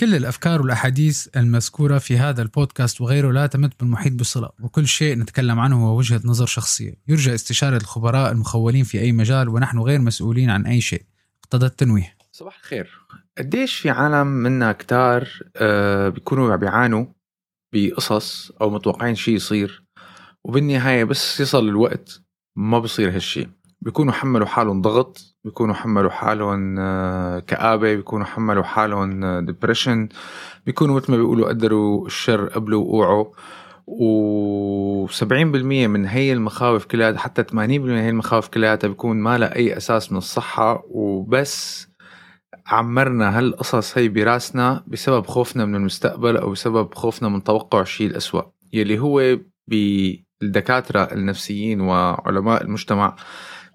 كل الأفكار والأحاديث المذكورة في هذا البودكاست وغيره لا تمت بالمحيط بصلة وكل شيء نتكلم عنه هو وجهة نظر شخصية. يرجى استشارة الخبراء المخولين في أي مجال ونحن غير مسؤولين عن أي شيء. اقتضى التنويه. صباح الخير. قديش في عالم منا كتار آه بيكونوا بيعانوا بقصص أو متوقعين شيء يصير وبالنهاية بس يصل الوقت ما بصير هالشيء بيكونوا حملوا حالهم ضغط بيكونوا حملوا حالهم آه، كآبة بيكونوا حملوا حالهم ديبريشن آه، بيكونوا مثل ما بيقولوا قدروا الشر قبل وقوعه. و70% من هي المخاوف كلها حتى 80% من هي المخاوف كلها بيكون ما لها أي أساس من الصحة. وبس عمرنا هالقصص هي براسنا بسبب خوفنا من المستقبل أو بسبب خوفنا من توقع الشيء الأسوأ. يلي هو بالدكاترة النفسيين وعلماء المجتمع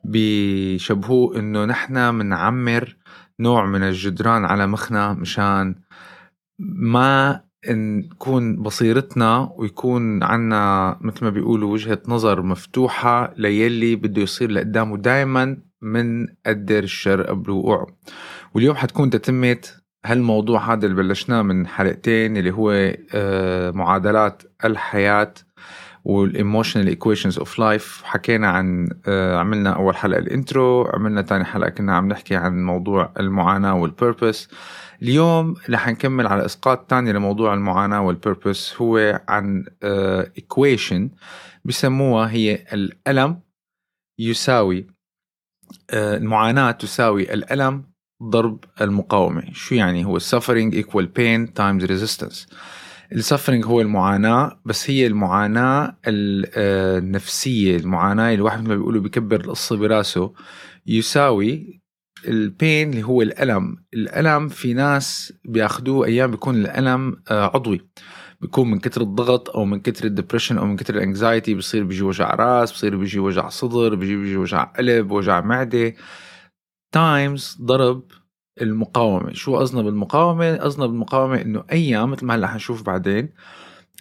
بيشبهوه إنه نحن بنعمر نوع من الجدران على مخنا مشان ما نكون بصيرتنا ويكون عنا مثل ما بيقولوا وجهة نظر مفتوحة للي بده يصير لقدام ودائما منقدر الشر قبل وقوعه واليوم حتكون تتمة هالموضوع هذا اللي بلشناه من حلقتين اللي هو آه، معادلات الحياة وال emotional equations of life حكينا عن آه، عملنا أول حلقة ال intro عملنا ثاني حلقة كنا عم نحكي عن موضوع المعاناة وال purpose اليوم رح نكمل على إسقاط ثاني لموضوع المعاناة وال purpose هو عن equation آه، بسموها هي الألم يساوي آه، المعاناة تساوي الألم ضرب المقاومة. شو يعني؟ هو suffering equal pain times resistance. ال suffering هو المعاناة بس هي المعاناة آه، النفسية المعاناة اللي الواحد ما بيقولوا بيكبر القصة براسه يساوي ال pain اللي هو الألم. الألم في ناس بياخدوه أيام بيكون الألم آه، عضوي. بيكون من كتر الضغط أو من كتر ال depression أو من كتر ال anxiety بصير بيجي وجع راس بصير بيجي وجع صدر بيجي بيجي وجع قلب وجع معدة. times ضرب المقاومة. شو قصدنا بالمقاومة؟ قصدنا بالمقاومة إنه أيام مثل ما هلأ حنشوف بعدين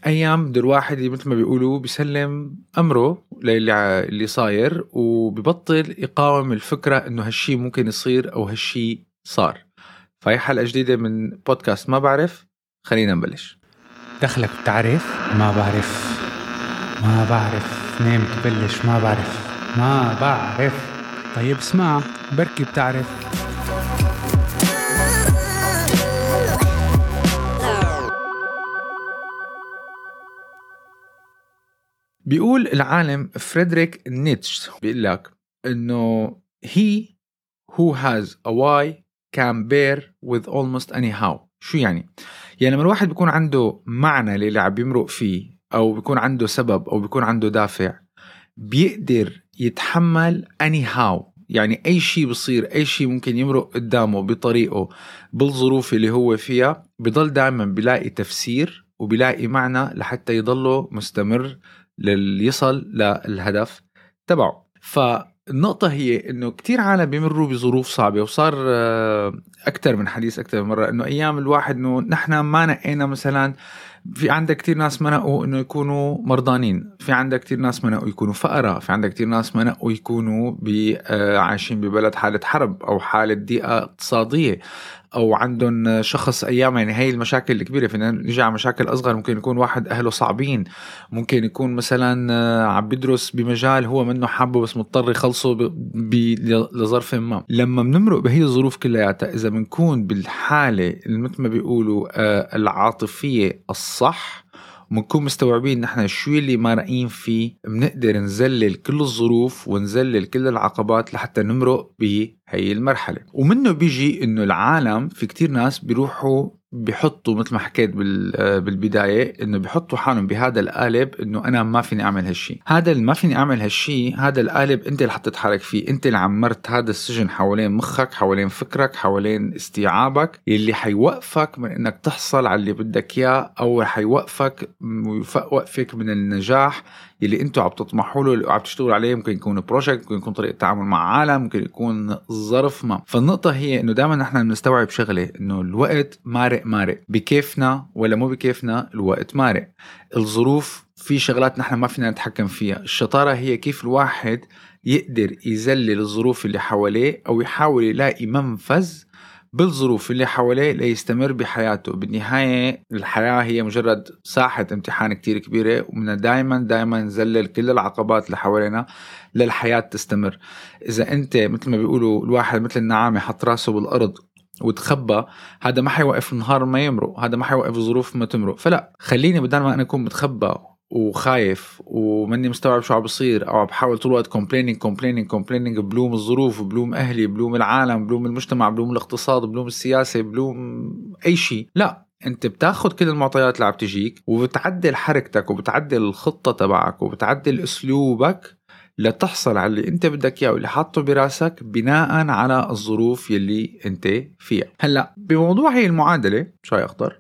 أيام بده الواحد مثل ما بيقولوا بيسلم أمره للي اللي صاير وببطل يقاوم الفكرة إنه هالشي ممكن يصير أو هالشي صار. فهي حلقة جديدة من بودكاست ما بعرف خلينا نبلش. دخلك بتعرف ما بعرف. ما بعرف. نام تبلش؟ ما بعرف. ما بعرف. طيب اسمع بركي بتعرف. بيقول العالم فريدريك نيتش بيقول لك إنه he who has a why can bear with almost any how شو يعني؟ يعني لما الواحد بيكون عنده معنى للي عم بيمرق فيه أو بيكون عنده سبب أو بيكون عنده دافع بيقدر يتحمل any how يعني أي شيء بصير أي شيء ممكن يمرق قدامه بطريقه بالظروف اللي هو فيها بضل دائما بيلاقي تفسير وبيلاقي معنى لحتى يضله مستمر ليصل للهدف تبعه. فالنقطة هي إنه كتير عالم بيمروا بظروف صعبة وصار آه، أكثر من حديث أكثر من مرة إنه أيام الواحد إنه نحن ما نقينا مثلا في عندك كتير ناس ما نقوا إنه يكونوا مرضانين في عندك كتير ناس ما نقوا يكونوا فقراء في عندك كتير ناس ما نقوا يكونوا آه، عايشين ببلد حالة حرب أو حالة ضيقة اقتصادية. أو عندهم شخص أيام يعني هي المشاكل الكبيرة فينا نجي على مشاكل أصغر. ممكن يكون واحد أهله صعبين ممكن يكون مثلا آه، عم بيدرس بمجال هو منه حابه بس مضطر يخلصه لظرف ما. لما بنمرق بهي الظروف كلياتها إذا بنكون بالحالة مثل ما بيقولوا آه، العاطفية الصح بنكون مستوعبين نحن شو اللي مارقين فيه بنقدر نزلل كل الظروف ونزلل كل العقبات لحتى نمرق بهي المرحلة. ومنه بيجي إنه العالم في كتير ناس بيروحوا بيحطوا مثل ما حكيت بالبداية إنه بيحطوا حالهم بهذا القالب إنه أنا ما فيني أعمل هالشي. هذا اللي ما فيني أعمل هالشي هذا القالب أنت اللي حتتحرك فيه. أنت اللي عمرت هذا السجن حوالين مخك حوالين فكرك حوالين استيعابك اللي حيوقفك من إنك تحصل على اللي بدك إياه أو حيوقفك ويوقفك من النجاح. اللي أنتم عم تطمحوا له وعم تشتغلوا عليه ممكن يكون بروجكت ممكن يكون طريقة تعامل مع عالم ممكن يكون ظرف ما. فالنقطة هي إنه دائما نحن بنستوعب شغلة إنه الوقت مارق مارق. بكيفنا ولا مو بكيفنا الوقت مارق. الظروف في شغلات نحن ما فينا نتحكم فيها. الشطارة هي كيف الواحد يقدر يذلل الظروف اللي حواليه أو يحاول يلاقي منفذ بالظروف اللي حواليه ليستمر بحياته. بالنهاية الحياة هي مجرد ساحة امتحان كتير كبيرة ومن دائما دائما نذلل كل العقبات اللي حوالينا للحياة تستمر. إذا أنت مثل ما بيقولوا الواحد مثل النعامة حط راسه بالأرض وتخبى هذا ما حيوقف النهار ما يمرق هذا ما حيوقف الظروف ما تمرق. فلا خليني بدل ما أنا أكون متخبى وخايف وماني مستوعب شو عم بصير. أو عم بحاول طول الوقت complaining complaining complaining بلوم الظروف بلوم أهلي بلوم العالم بلوم المجتمع بلوم الاقتصاد بلوم السياسة بلوم أي شيء. لا أنت بتاخذ كل المعطيات اللي عم تجيك وبتعدل حركتك وبتعدل الخطة تبعك وبتعدل أسلوبك لتحصل على اللي أنت بدك إياه واللي حاطه براسك بناء على الظروف يلي أنت فيها. هلأ بموضوع هي المعادلة شوي أخضر؟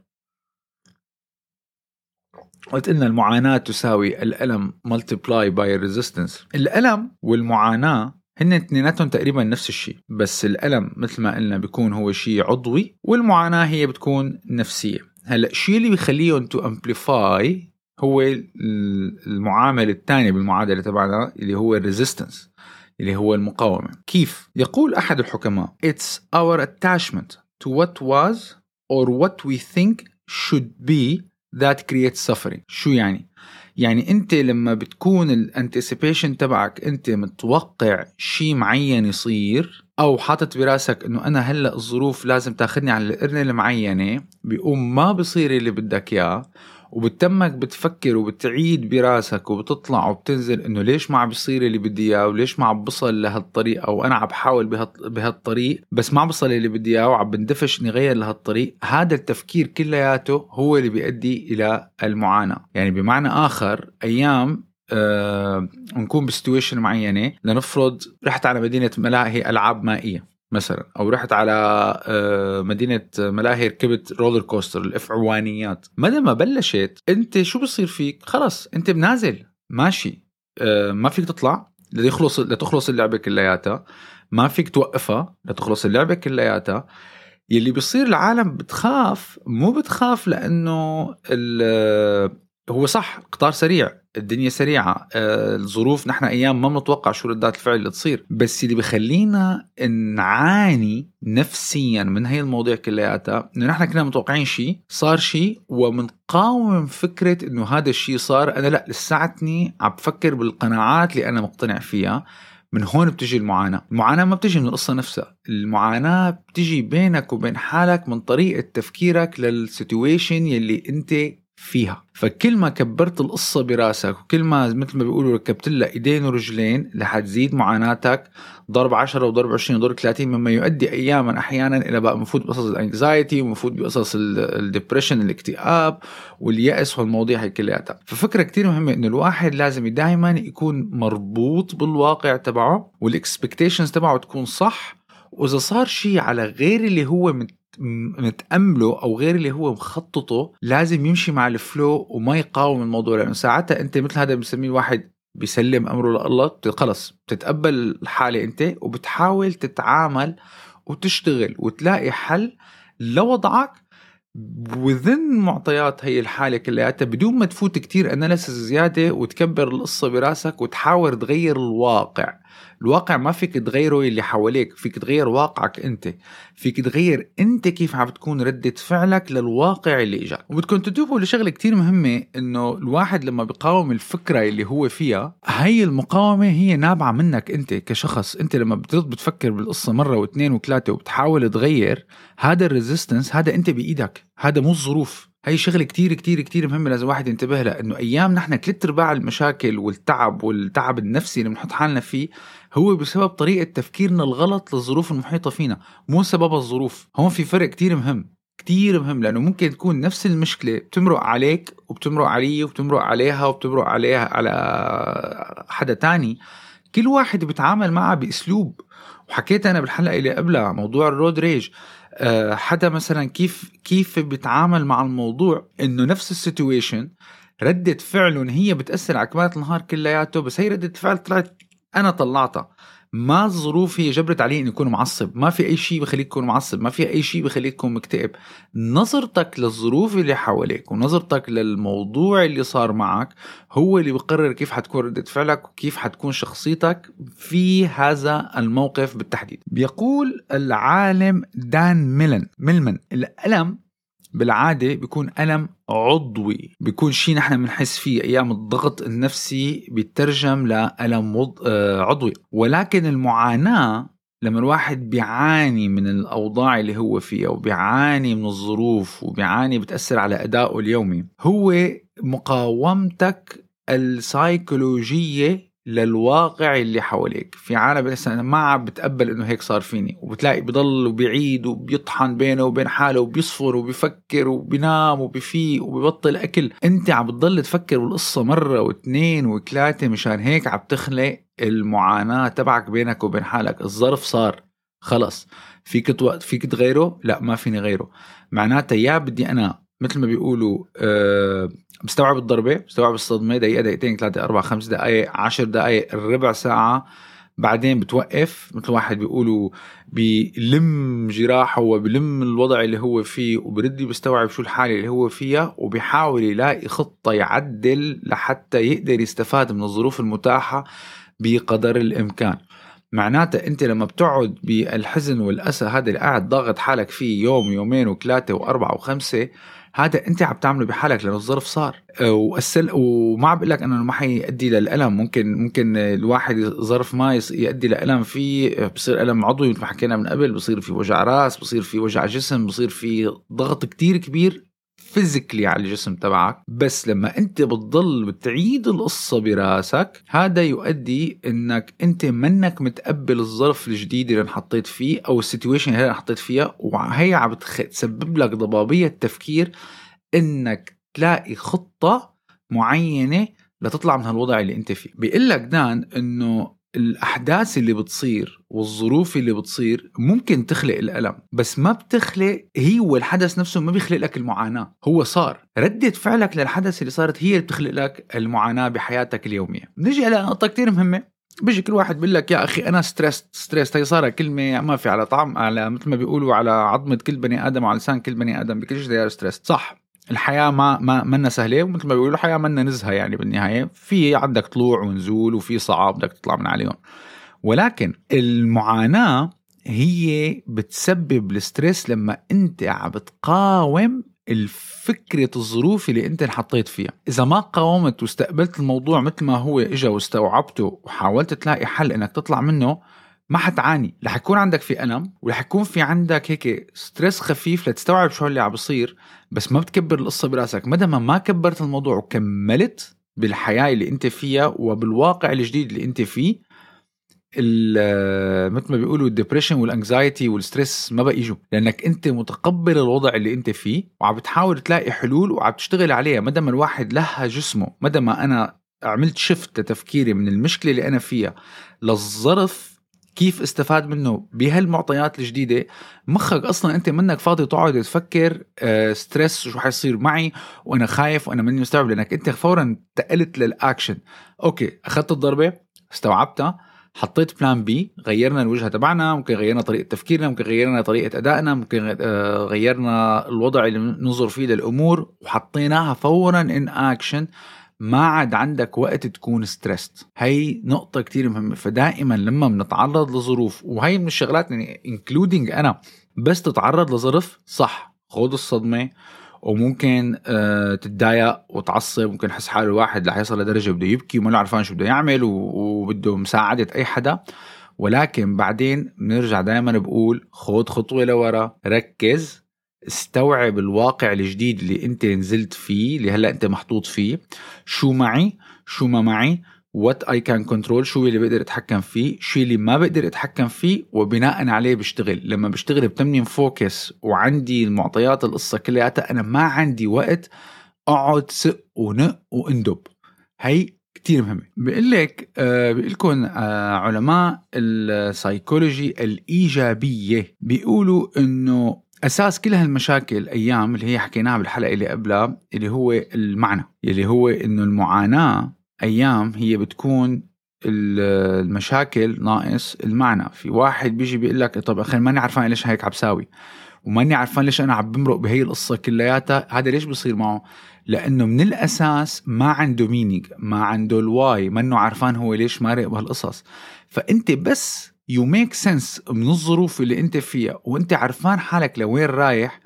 قلت لنا المعاناة تساوي الألم multiply by resistance. الألم والمعاناة هن اثنيناتهم تقريبا نفس الشيء بس الألم مثل ما قلنا بيكون هو شيء عضوي والمعاناة هي بتكون نفسية. هلأ الشيء اللي بيخليهم to amplify هو المعامل الثاني بالمعادلة تبعنا اللي هو ال resistance اللي هو المقاومة. كيف؟ يقول أحد الحكماء it's our attachment to what was or what we think should be that creates suffering. شو يعني؟ يعني أنت لما بتكون ال anticipation تبعك أنت متوقع شيء معين يصير أو حاطط براسك إنه أنا هلأ الظروف لازم تاخذني على القرنة المعينة بيقوم ما بصير اللي بدك إياه وبتمك بتفكر وبتعيد براسك وبتطلع وبتنزل إنه ليش ما عم بيصير اللي بدي إياه وليش ما عم بصل لهالطريق أو أنا عم بحاول بهالطريق بس ما بصل اللي بدي إياه وعم بندفش إني غير لهالطريق. هذا التفكير كلياته هو اللي بيؤدي إلى المعاناة. يعني بمعنى آخر أيام آه نكون بسيتويشن معينة لنفرض رحت على مدينة ملاهي ألعاب مائية. مثلا أو رحت على آه، مدينة ملاهي ركبت رولر كوستر الاف عوانيات مدى ما بلشت أنت شو بصير فيك؟ خلص أنت بنازل. ماشي. آه، ما فيك تطلع. لتخلص لتخلص اللعبة كلياتها. ما فيك توقفها. لتخلص اللعبة كلياتها. يلي بيصير العالم بتخاف مو بتخاف لأنه هو صح قطار سريع الدنيا سريعة آه، الظروف نحن أيام ما بنتوقع شو ردات الفعل اللي تصير. بس اللي بخلينا نعاني نفسيا من هي المواضيع كلياتها إنه نحن كنا متوقعين شيء صار شيء ومنقاوم فكرة إنه هذا الشيء صار. أنا لا لساتني عم بفكر بالقناعات اللي أنا مقتنع فيها. من هون بتجي المعاناة. المعاناة ما بتجي من القصة نفسها. المعاناة بتجي بينك وبين حالك من طريقة تفكيرك للسيتويشن يلي أنت فيها. فكل ما كبرت القصة براسك وكل ما مثل ما بيقولوا ركبت لها إيدين ورجلين رح تزيد معاناتك ضرب 10 وضرب 20 وضرب 30 مما يؤدي اياما أحيانا إلى بقى مفوت بقصص ال anxiety ومفوت بقصص ال depression الاكتئاب واليأس والمواضيع هي كلياتها. ففكرة كتير مهمة إنه الواحد لازم دائما يكون مربوط بالواقع تبعه وال expectations تبعه تكون صح وإذا صار شيء على غير اللي هو متأمله أو غير اللي هو مخططه لازم يمشي مع ال flow وما يقاوم الموضوع لأنه ساعتها أنت مثل هذا بنسميه واحد بيسلم أمره لله خلص بتتقبل الحاله أنت وبتحاول تتعامل وتشتغل وتلاقي حل لوضعك وذن معطيات هي الحالة كلياتها بدون ما تفوت كتير أناليسيس زيادة وتكبر القصة براسك وتحاول تغير الواقع. الواقع ما فيك تغيره اللي حواليك فيك تغير واقعك أنت. فيك تغير أنت كيف عم تكون ردة فعلك للواقع اللي إجاك. وبدكم تنتبهوا لشغلة كتير مهمة إنه الواحد لما بيقاوم الفكرة اللي هو فيها هي المقاومة هي نابعة منك أنت كشخص. أنت لما بترد بتفكر بالقصة مرة واثنين وثلاثة وبتحاول تغير هذا الريزيستنس هذا أنت بإيدك. هذا مو الظروف. هي شغلة كتير كتير كتير مهمة لازم الواحد ينتبه لها إنه أيام نحن ثلاث ارباع المشاكل والتعب والتعب النفسي اللي بنحط حالنا فيه هو بسبب طريقة تفكيرنا الغلط للظروف المحيطة فينا مو سبب الظروف. هون في فرق كتير مهم كتير مهم لأنه ممكن تكون نفس المشكلة بتمرق عليك وبتمرق علي وبتمرق عليها وبتمرق عليها على حدا تاني. كل واحد بيتعامل معها بأسلوب وحكيت أنا بالحلقة اللي قبلها موضوع ال road rage آه، حدا مثلا كيف كيف بيتعامل مع الموضوع إنه نفس ال situation ردة فعله هي بتأثر على كمالة النهار كلياته بس هي ردة فعل طلعت أنا طلعتها. ما الظروف هي جبرت عليه إنه يكون معصب. ما في أي شيء بخليك تكون معصب. ما في أي شيء بخليك تكون مكتئب. نظرتك للظروف اللي حواليك ونظرتك للموضوع اللي صار معك هو اللي بقرر كيف حتكون ردة فعلك وكيف حتكون شخصيتك في هذا الموقف بالتحديد. بيقول العالم دان ميلن ميلمن الألم بالعادة بيكون ألم عضوي بيكون شيء نحن بنحس فيه أيام الضغط النفسي بيترجم لألم. آه، عضوي ولكن المعاناة لما الواحد بيعاني من الأوضاع اللي هو فيها وبيعاني من الظروف وبيعاني بتأثر على أدائه اليومي هو مقاومتك السايكولوجية للواقع اللي حواليك. في عالم أنا ما عم بتقبل إنه هيك صار فيني. وبتلاقي بضل وبيعيد وبيطحن بينه وبين حاله وبيصفر وبيفكر وبينام وبيفيق وبيبطل أكل. أنت عم بتضل تفكر بالقصة مرة واثنين وثلاثه مشان هيك عم تخلق المعاناة تبعك بينك وبين حالك. الظرف صار. خلص. فيك. فيك تغيره؟ لا ما فيني غيره. معناتها يا بدي أنا مثل ما بيقولوا أه بستوعب الضربة بستوعب الصدمة دقيقة دقيقتين ثلاثة أربع خمس دقائق عشر دقائق ربع ساعة. بعدين بتوقف مثل واحد بيقولوا بلم جراحه وبلم الوضع اللي هو فيه وبرد بيستوعب شو الحالة اللي هو فيها وبيحاول يلاقي خطة يعدل لحتى يقدر يستفاد من الظروف المتاحة بقدر الإمكان. معناتها أنت لما بتقعد بالحزن والأسى هذا اللي قاعد ضاغط حالك فيه يوم يومين وثلاثة وأربعة وخمسة هذا انت عم تعمله بحالك لأنه الظرف صار. أه، وأسل وما عم لك إنه ما حيؤدي للألم. ممكن ممكن الواحد ظرف ما يؤدي لألم فيه بصير ألم عضوي مثل ما حكينا من قبل بصير في وجع راس بصير في وجع جسم بصير في ضغط كتير كبير. physically على الجسم تبعك بس لما أنت بتضل بتعيد القصة براسك هذا يؤدي إنك أنت منك متقبل الظرف الجديد اللي انحطيت فيه أو ال situation اللي انحطيت فيها وهي عم تسبب لك ضبابية تفكير إنك تلاقي خطة معينة لتطلع من هالوضع اللي أنت فيه. بيقول لك دان إنه الأحداث اللي بتصير والظروف اللي بتصير ممكن تخلق الألم بس ما بتخلق هي والحدث نفسه ما بيخلق لك المعاناة هو صار. ردة فعلك للحدث اللي صارت هي اللي بتخلق لك المعاناة بحياتك اليومية. نجي على نقطة كتير مهمة بيجي كل واحد بيقول لك يا أخي أنا stress stress هي صارت كلمة ما في على طعم على مثل ما بيقولوا على عظمة كل بني آدم وعلى لسان كل بني آدم بكل شيء stress صح. الحياة ما ما منا سهلة ومثل ما بيقولوا الحياة منا نزهة يعني بالنهاية. في عندك طلوع ونزول وفي صعاب بدك تطلع من عليهم. ولكن المعاناة هي بتسبب ال stress لما أنت عم بتقاوم الفكرة الظروف اللي أنت انحطيت فيها. إذا ما قاومت واستقبلت الموضوع مثل ما هو إجا واستوعبته وحاولت تلاقي حل إنك تطلع منه ما حتعاني. رح يكون عندك في ألم ورح يكون في عندك هيك stress خفيف لتستوعب شو اللي عم بصير بس ما بتكبر القصة براسك. مدى ما ما كبرت الموضوع وكملت بالحياة اللي أنت فيها وبالواقع الجديد اللي أنت فيه مثل ما بيقولوا ال depression وال anxiety وال stress ما بقى يجوا لأنك أنت متقبل الوضع اللي أنت فيه وعم بتحاول تلاقي حلول وعم تشتغل عليها. مدى ما الواحد لهى جسمه مدى ما أنا عملت shift لتفكيري من المشكلة اللي أنا فيها للظرف كيف استفاد منه بهالمعطيات الجديدة. مخك أصلا أنت منك فاضي تقعد تفكر آه stress شو حيصير معي وأنا خايف وأنا مني مستوعب لأنك أنت فورا انتقلت لل action. okay أخذت الضربة استوعبتها حطيت plan B غيرنا الوجهة تبعنا ممكن غيرنا طريقة تفكيرنا ممكن غيرنا طريقة أدائنا ممكن آه، غيرنا الوضع اللي ننظر فيه للأمور وحطيناها فورا in action ما عاد عندك وقت تكون stressed هي نقطة كتير مهمة. فدائما لما بنتعرض لظروف وهي من الشغلات يعني including أنا بس تتعرض لظرف صح خذ الصدمة وممكن آه تتضايق وتعصب ممكن يحس حاله الواحد رح يصل لدرجة بده يبكي وما عرفان شو بده يعمل وبده مساعدة أي حدا. ولكن بعدين بنرجع دائما بقول خذ خطوة لورا ركز استوعب الواقع الجديد اللي انت نزلت فيه اللي هلأ انت محطوط فيه. شو معي؟ شو ما معي؟ what I can control شو اللي بقدر اتحكم فيه؟ شو اللي ما بقدر اتحكم فيه؟ وبناء عليه بشتغل. لما بشتغل بتمي focus وعندي المعطيات القصة كلياتها أنا ما عندي وقت أقعد سق ونق وأندب. هي كتير مهمة. بيقول لك آه بيقول لكم آه علماء السايكولوجي الإيجابية بيقولوا إنه أساس كل هالمشاكل أيام اللي هي حكيناها بالحلقة اللي قبلها اللي هو المعنى اللي هو إنه المعاناة أيام هي بتكون ال- المشاكل ناقص المعنى. في واحد بيجي بيقول لك طب أخي ماني عرفان ليش هيك عم بساوي وماني عرفان ليش أنا عم بمرق بهي القصة كلياتها. هذا ليش بصير معه؟ لأنه من الأساس ما عنده meaning ما عنده ال why منه عرفان هو ليش مارق بهالقصص. فأنت بس you make sense من الظروف اللي أنت فيها وأنت عرفان حالك لوين رايح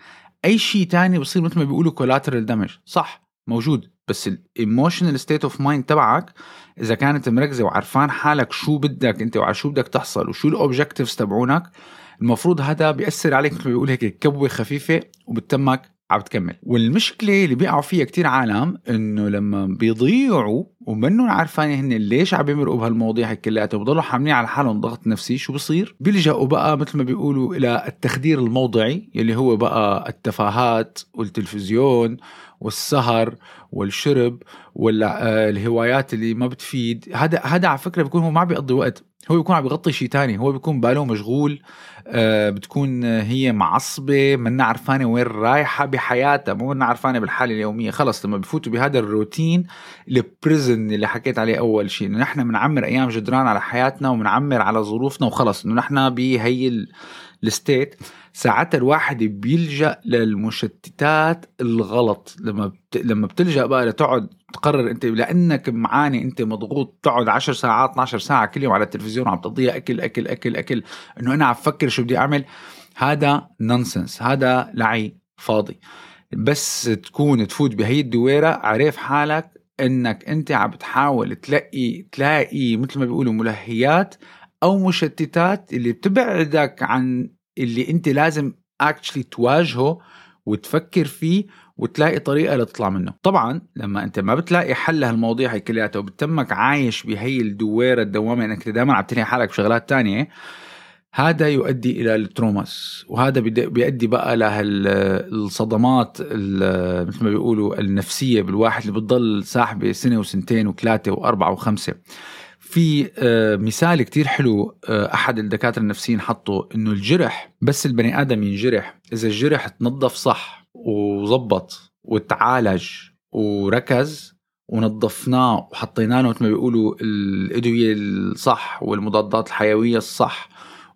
أي شيء تاني بصير مثل ما بيقولوا collateral damage صح موجود بس ال emotional state of mind تبعك إذا كانت مركزة وعرفان حالك شو بدك أنت وعلى شو بدك تحصل وشو ال objectives تبعونك المفروض هذا بيأثر عليك مثل ما بيقول هيك كبوة خفيفة وبتتمك عم تكمل. والمشكلة اللي بيقعوا فيها كتير عالم إنه لما بيضيعوا ومنهم عارفين هن ليش عم بيمرقوا بهالمواضيع كلياتها وبضلوا حاملين على حالهم ضغط نفسي. شو بصير؟ بيلجأوا بقى مثل ما بيقولوا إلى التخدير الموضعي يلي هو بقى التفاهات والتلفزيون والسهر والشرب والهوايات اللي ما بتفيد. هذا هذا على فكرة بيكون هو ما عم بيقضي وقت. هو بيكون عم بيغطي شيء تاني. هو بيكون باله مشغول آه، بتكون هي معصبة منا عرفانة وين رايحة بحياتها مو منا عرفانة بالحالة اليومية. خلص لما بفوتوا بهذا الروتين ال prison اللي حكيت عليه أول شيء إنه نحن بنعمر أيام جدران على حياتنا وبنعمر على ظروفنا وخلص. إنه نحن بهي ال- state ساعتها الواحد بيلجأ للمشتتات الغلط. لما بت... لما بتلجأ بقى لتقعد تقرر أنت لأنك معاني أنت مضغوط تقعد 10 ساعات 12 ساعة كل يوم على التلفزيون وعم تقضيها أكل أكل أكل أكل. إنه أنا عم بفكر شو بدي أعمل؟ هذا nonsense هذا لعي فاضي. بس تكون تفوت بهي الدويرة عرف حالك إنك أنت عم بتحاول تلاقي تلاقي مثل ما بيقولوا ملهيات أو مشتتات اللي بتبعدك عن اللي أنت لازم actually تواجهه وتفكر فيه وتلاقي طريقة لتطلع منه. طبعا لما أنت ما بتلاقي حل لهالمواضيع هي كلياتها وبتمك عايش بهي الدويرة الدوامة إنك دائما عم تلهي حالك بشغلات تانية هذا يؤدي إلى التروماس وهذا بيؤدي بقى للصدمات مثل ما بيقولوا النفسية بالواحد اللي بتضل ساحبة سنة وسنتين وثلاثة وأربعة وخمسة. في آه، مثال كتير حلو آه، أحد الدكاترة النفسيين حطه إنه الجرح بس البني آدم ينجرح. إذا الجرح تنظف صح وظبط وتعالج وركز ونظفناه وحطينا له مثل ما بيقولوا الأدوية الصح والمضادات الحيوية الصح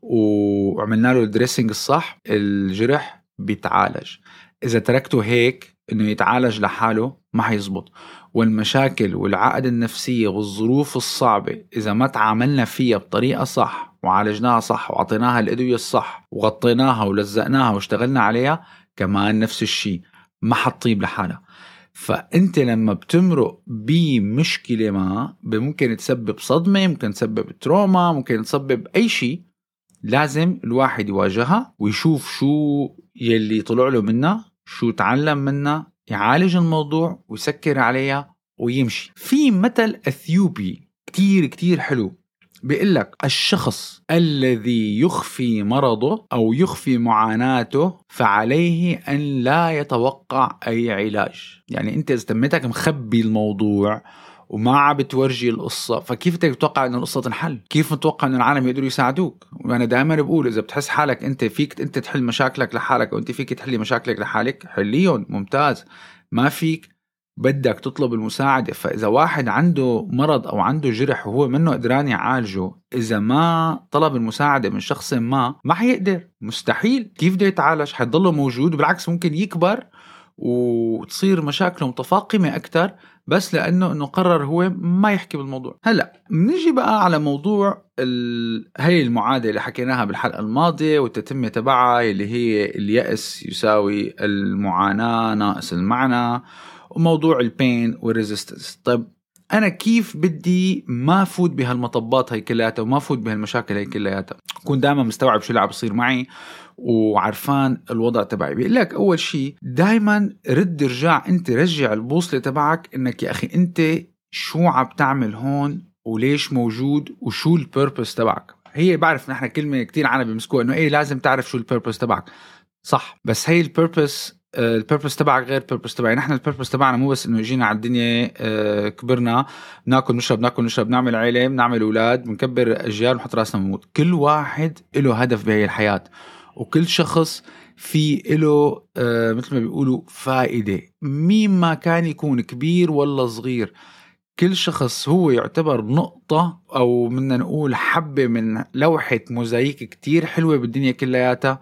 وعملنا له ال dressing الصح الجرح بيتعالج. إذا تركته هيك إنه يتعالج لحاله ما حيزبط. والمشاكل والعقد النفسية والظروف الصعبة إذا ما تعاملنا فيها بطريقة صح وعالجناها صح وعطيناها الأدوية الصح وغطيناها ولزقناها واشتغلنا عليها كمان نفس الشيء ما حتطيب لحالها. فأنت لما بتمرق بمشكلة ما ممكن تسبب صدمة ممكن تسبب trauma ممكن تسبب أي شيء لازم الواحد يواجهها ويشوف شو يلي طلع له منها شو تعلم منها يعالج الموضوع ويسكر عليها ويمشي. في مثل أثيوبي كتير كتير حلو بيقول لك الشخص الذي يخفي مرضه أو يخفي معاناته فعليه أن لا يتوقع أي علاج. يعني أنت إذا تميتك مخبي الموضوع وما عم بتورجي القصة. فكيف بدك تتوقع إنه القصة تنحل؟ كيف متوقع إنه العالم يقدروا يساعدوك؟ وأنا دائما بقول إذا بتحس حالك أنت فيك أنت تحل مشاكلك لحالك وأنت فيك تحلي مشاكلك لحالك حليهم ممتاز. ما فيك بدك تطلب المساعدة. فإذا واحد عنده مرض أو عنده جرح وهو منه قدران يعالجه إذا ما طلب المساعدة من شخص ما ما حيقدر. مستحيل. كيف بده يتعالج؟ حيضله موجود. وبالعكس ممكن يكبر وتصير مشاكله متفاقمة أكثر بس لأنه إنه قرر هو ما يحكي بالموضوع. هلأ بنيجي بقى على موضوع ال... هي المعادلة اللي حكيناها بالحلقة الماضية والتتمه تبعها اللي هي اليأس يساوي المعاناة ناقص المعنى وموضوع ال pain وال resistance طيب أنا كيف بدي ما فوت بهالمطبات هي كلياتها وما فوت بهالمشاكل هي كلياتها؟ اكون دائما مستوعب شو اللي عم بصير معي وعرفان الوضع تبعي. بيقول لك أول شيء دائما رد رجع أنت رجع البوصلة تبعك إنك يا أخي أنت شو عم تعمل هون وليش موجود وشو ال purpose تبعك. هي بعرف نحن كلمة كتير عنا بيمسكوها إنه إيه لازم تعرف شو ال purpose تبعك. صح بس هي ال purpose ال purpose تبعك غير ال purpose تبعي. نحن ال purpose تبعنا مو بس إنه جينا على الدنيا آه، كبرنا بناكل نشرب ناكل نشرب نعمل عيلة بنعمل أولاد بنكبر اجيال بنحط راسنا بنموت. كل واحد له هدف بهي الحياة وكل شخص في له آه مثل ما بيقولوا فائدة. مين ما كان يكون كبير ولا صغير كل شخص هو يعتبر نقطة أو بدنا نقول حبة من لوحة موزايك كتير حلوة بالدنيا كلياتها.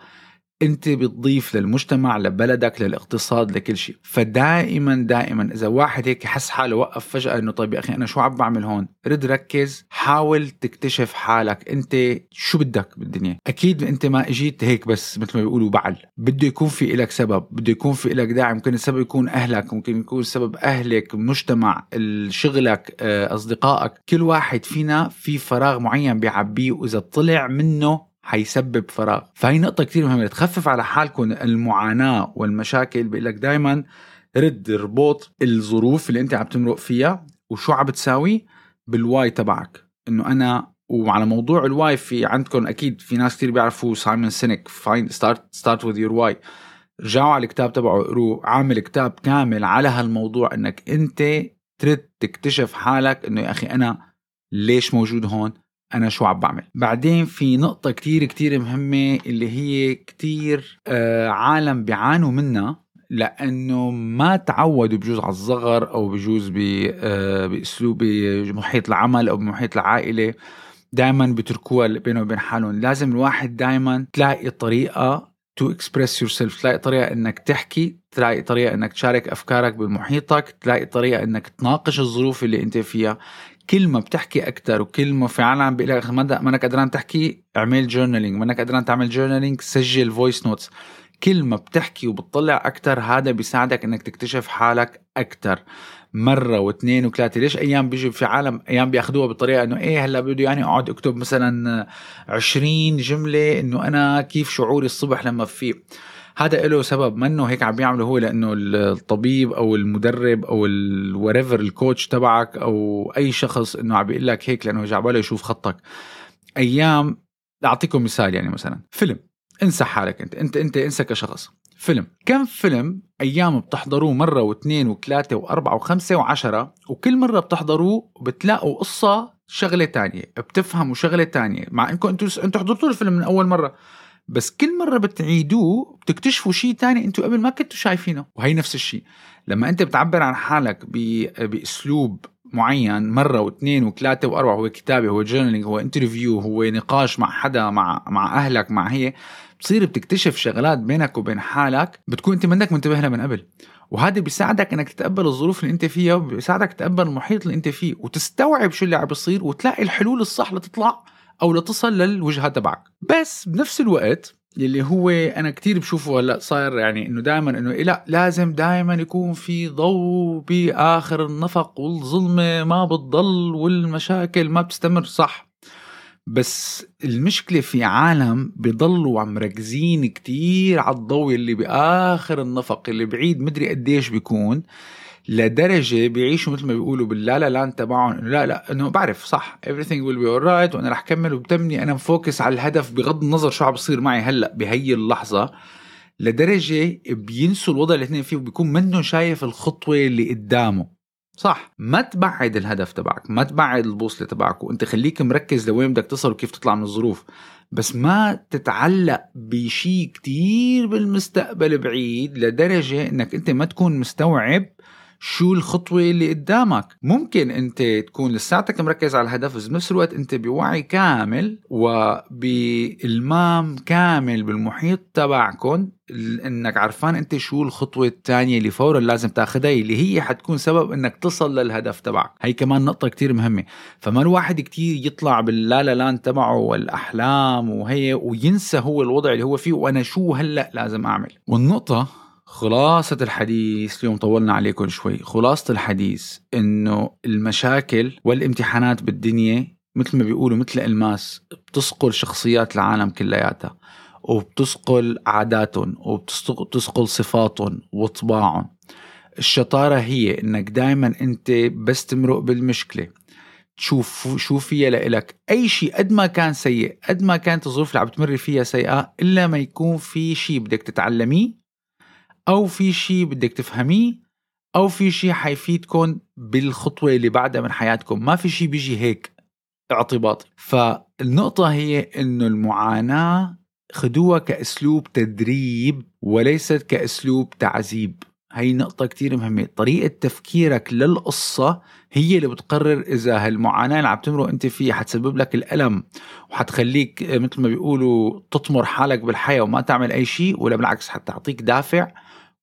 انت بتضيف للمجتمع لبلدك للاقتصاد لكل شيء. فدائما دائما إذا واحد هيك حس حاله وقف فجأة إنه طيب يا أخي أنا شو عم بعمل هون؟ رد ركز حاول تكتشف حالك. أنت شو بدك بالدنيا؟ أكيد أنت ما إجيت هيك بس مثل ما بيقولوا بعل. بده يكون في لك سبب بده يكون في لك داعي ممكن السبب يكون أهلك ممكن يكون السبب أهلك مجتمع شغلك آه، أصدقائك. كل واحد فينا في فراغ معين بيعبيه وإذا طلع منه حيسبب فراغ. فهي نقطة كثير مهمة. تخفف على حالكم المعاناة والمشاكل بيقول لك دائما رد ربط الظروف اللي أنت عم تمرق فيها وشو عم بتساوي بال why تبعك. إنه أنا وعلى موضوع ال why في عندكم أكيد في ناس كثير بيعرفوا سايمون سينك fine start start with your why رجعوا على الكتاب تبعه اقروه عامل كتاب كامل على هالموضوع إنك أنت ترد تكتشف حالك إنه يا أخي أنا ليش موجود هون؟ أنا شو عم بعمل. بعدين في نقطة كتير كتير مهمة اللي هي كتير آه عالم بيعانوا منها لأنه ما تعودوا بجوز على الصغر أو بجوز آه بأسلوب بمحيط العمل أو بمحيط العائلة. دائما بتركوها بينه وبين حالهم. لازم الواحد دائما تلاقي طريقة to express yourself تلاقي طريقة إنك تحكي تلاقي طريقة إنك تشارك أفكارك بمحيطك تلاقي طريقة إنك تناقش الظروف اللي أنت فيها. كل ما بتحكي أكثر وكل ما في عالم بيقول لك ما انك قدران تحكي اعمل journaling ما انك قدران تعمل journaling سجل voice notes كل ما بتحكي وبتطلع أكثر هذا بيساعدك إنك تكتشف حالك أكثر مرة واثنين وثلاثة. ليش أيام بيجي في عالم أيام بياخذوها بطريقة إنه إيه هلأ بده يعني أقعد أكتب مثلا 20 جملة إنه أنا كيف شعوري الصبح لما في هذا له سبب منه هيك عم بيعمله هو لأنه الطبيب أو المدرب أو الوريفر الكوتش تبعك أو أي شخص إنه عم بيقول لك هيك لأنه جاب يشوف خطك. أيام أعطيكم مثال يعني مثلا فيلم انسى حالك أنت أنت أنت انسى كشخص. فيلم كم فيلم أيام بتحضروه مرة واثنين وثلاثة وأربعة وخمسة وعشرة وكل مرة بتحضروه بتلاقوا قصة شغلة تانية بتفهموا شغلة تانية. مع إنكم أنتم أنتم حضرتوا الفيلم من أول مرة. بس كل مرة بتعيدوه بتكتشفوا شيء تاني أنتوا قبل ما كنتوا شايفينه وهي نفس الشيء لما انت بتعبر عن حالك بأسلوب معين مرة واثنين وثلاثة وأربعة هو كتابة هو journaling هو interview هو نقاش مع حدا مع مع أهلك مع هي بتصير بتكتشف شغلات بينك وبين حالك بتكون انت منك منتبه لها من قبل. وهذا بيساعدك انك تتقبل الظروف اللي انت فيها وبيساعدك تتقبل المحيط اللي انت فيه وتستوعب شو اللي عم بيصير وتلاقي الحلول الصح لتطلع أو لتصل للوجهة تبعك. بس بنفس الوقت يلي هو أنا كتير بشوفه هلأ صاير يعني إنه دائما إنه لأ لازم دائما يكون في ضوء بآخر النفق والظلمة ما بتضل والمشاكل ما بتستمر صح. بس المشكلة في عالم بضلوا عم مركزين كتير على الضوء اللي بآخر النفق اللي بعيد مدري قديش بيكون. لدرجة بيعيشوا مثل ما بيقولوا باللا لا لاند تبعهم انه لا لا انه بعرف صح. Everything will be alright وأنا رح كمل وبتمني أنا مفوكس على الهدف بغض النظر شو عم بصير معي هلأ بهي اللحظة. لدرجة بينسوا الوضع اللي اثنين فيه وبيكون منه شايف الخطوة اللي قدامه. صح. ما تبعد الهدف تبعك ما تبعد البوصلة تبعك وانت خليك مركز لوين بدك تصل وكيف تطلع من الظروف. بس ما تتعلق بشيء كتير بالمستقبل بعيد لدرجة انك انت ما تكون مستوعب شو الخطوة اللي قدامك. ممكن أنت تكون لساتك مركز على الهدف بس بنفس الوقت أنت بوعي كامل وبالمام كامل بالمحيط تبعكم إنك عرفان أنت شو الخطوة الثانية اللي فورا لازم تاخذها اللي هي حتكون سبب إنك تصل للهدف تبعك. هي كمان نقطة كتير مهمة. فما الواحد كتير يطلع باللا لا لاند تبعه والأحلام وهي وينسى هو الوضع اللي هو فيه وأنا شو هلأ لازم أعمل. والنقطة خلاصة الحديث اليوم طولنا عليكم شوي. خلاصة الحديث إنه المشاكل والامتحانات بالدنيا مثل ما بيقولوا مثل ألماس بتسقل شخصيات العالم كلياتها وبتسقل عاداتهم وبتسقل صفاتهم وطباعهم. الشطارة هي إنك دائما أنت بس تمرق بالمشكلة. تشوف شو فيها لإلك. أي شيء قد ما كان سيء قد ما كانت الظروف اللي عم تمر فيها سيئة إلا ما يكون في شيء بدك تتعلميه أو في شيء بدك تفهميه أو في شيء حيفيدكم بالخطوة اللي بعدها من حياتكم. ما في شيء بيجي هيك اعتباطي. فالنقطة هي إنه المعاناة خدوها كأسلوب تدريب وليست كأسلوب تعذيب. هي نقطة كتير مهمة. طريقة تفكيرك للقصة هي اللي بتقرر إذا هالمعاناة اللي عم تمرق أنت فيها حتسبب لك الألم وحتخليك مثل ما بيقولوا تطمر حالك بالحياة وما تعمل أي شيء ولا بالعكس حتعطيك دافع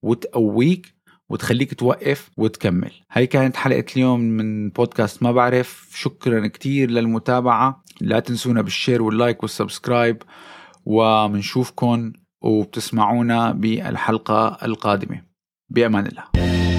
وتقويك وتخليك توقف وتكمل. هاي كانت حلقة اليوم من بودكاست ما بعرف. شكرا كتير للمتابعة. لا تنسونا بال share وال like وال subscribe. ومنشوفكم وبتسمعونا بالحلقة القادمة. بأمان الله.